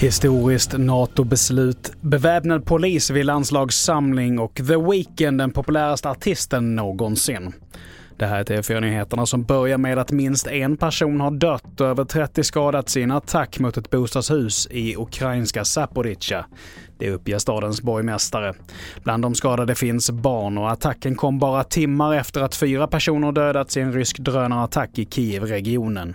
Historiskt NATO-beslut, beväpnad polis vid landslagssamling och The Weeknd den populäraste artisten någonsin. Det här är TV4-nyheterna som börjar med att minst en person har dött och över 30 skadats i en attack mot ett bostadshus i ukrainska Zaporizjzja. Det uppger stadens borgmästare. Bland de skadade finns barn och attacken kom bara timmar efter att fyra personer dödats i en rysk drönarattack i Kiev-regionen.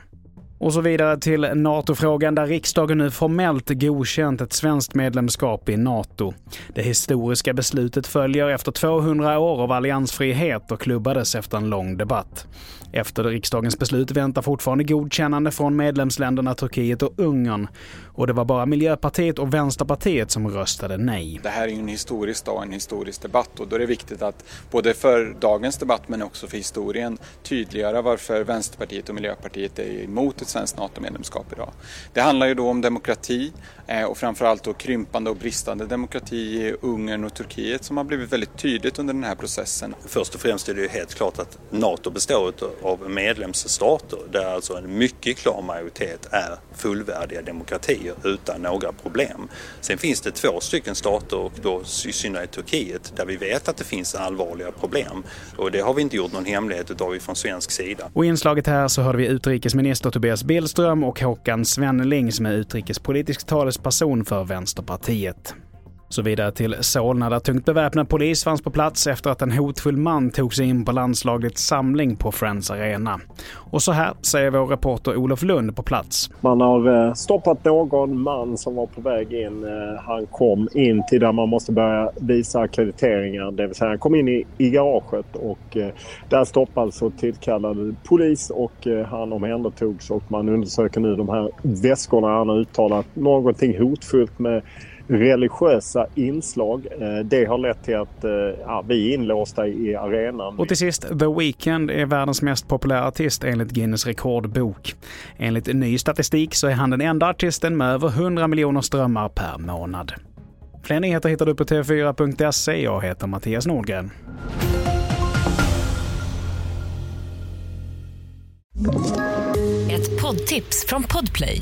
Och så vidare till NATO-frågan där riksdagen nu formellt godkänt ett svenskt medlemskap i NATO. Det historiska beslutet följer efter 200 år av alliansfrihet och klubbades efter en lång debatt. Efter riksdagens beslut väntar fortfarande godkännande från medlemsländerna Turkiet och Ungern. Och det var bara Miljöpartiet och Vänsterpartiet som röstade nej. Det här är ju en historisk dag, en historisk debatt och då är det viktigt att både för dagens debatt men också för historien tydliggöra varför Vänsterpartiet och Miljöpartiet är emot ett svenskt NATO-medlemskap idag. Det handlar ju då om demokrati eh, och framförallt då krympande och bristande demokrati i Ungern och Turkiet som har blivit väldigt tydligt under den här processen. Först och främst är det ju helt klart att NATO består av medlemsstater där alltså en mycket klar majoritet är fullvärdiga demokratier utan några problem. Sen finns det två stycken stater och då i synnerhet Turkiet där vi vet att det finns allvarliga problem och det har vi inte gjort någon hemlighet utav från svensk sida. Och i inslaget här så hörde vi utrikesminister Tobias Billström och Håkan Svenneling som är utrikespolitisk talesperson för Vänsterpartiet. Så vidare till Solna där tungt beväpnad polis fanns på plats efter att en hotfull man tog sig in på landslagets samling på Friends Arena. Och så här säger vår reporter Olof Lund på plats. Man har eh, stoppat någon man som var på väg in. Eh, han kom in till där man måste börja visa akkrediteringar. Det vill säga han kom in i, i garaget och eh, där stoppades och tillkallade polis och han omhändertogs och man undersöker nu de här väskorna. Han har uttalat någonting hotfullt med religiösa inslag. Eh, det har lett till att eh, ja, vi är inlåsta i arenan. Och till sist, The Weeknd är världens mest populära artist enligt Guinness rekordbok. Enligt ny statistik så är han den enda artisten med över 100 miljoner strömmar per månad. Fler nyheter hittar du på tv4.se. Jag heter Mattias Nordgren. Ett poddtips från Podplay.